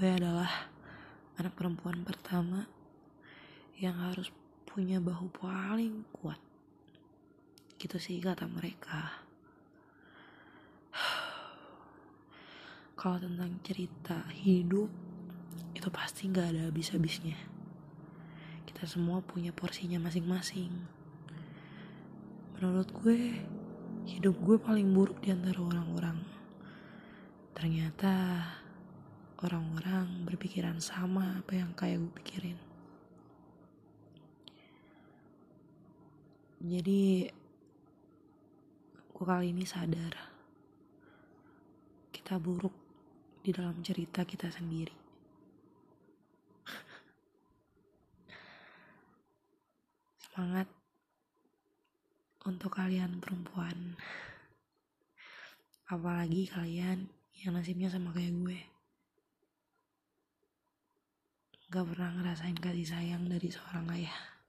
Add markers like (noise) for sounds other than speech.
gue adalah anak perempuan pertama yang harus punya bahu paling kuat. Gitu sih kata mereka. (sighs) Kalau tentang cerita hidup, itu pasti gak ada habis-habisnya. Kita semua punya porsinya masing-masing. Menurut gue, hidup gue paling buruk di antara orang-orang. Ternyata orang-orang berpikiran sama apa yang kayak gue pikirin. Jadi gue kali ini sadar kita buruk di dalam cerita kita sendiri. (laughs) Semangat untuk kalian perempuan. Apalagi kalian yang nasibnya sama kayak gue gak pernah ngerasain kasih sayang dari seorang ayah.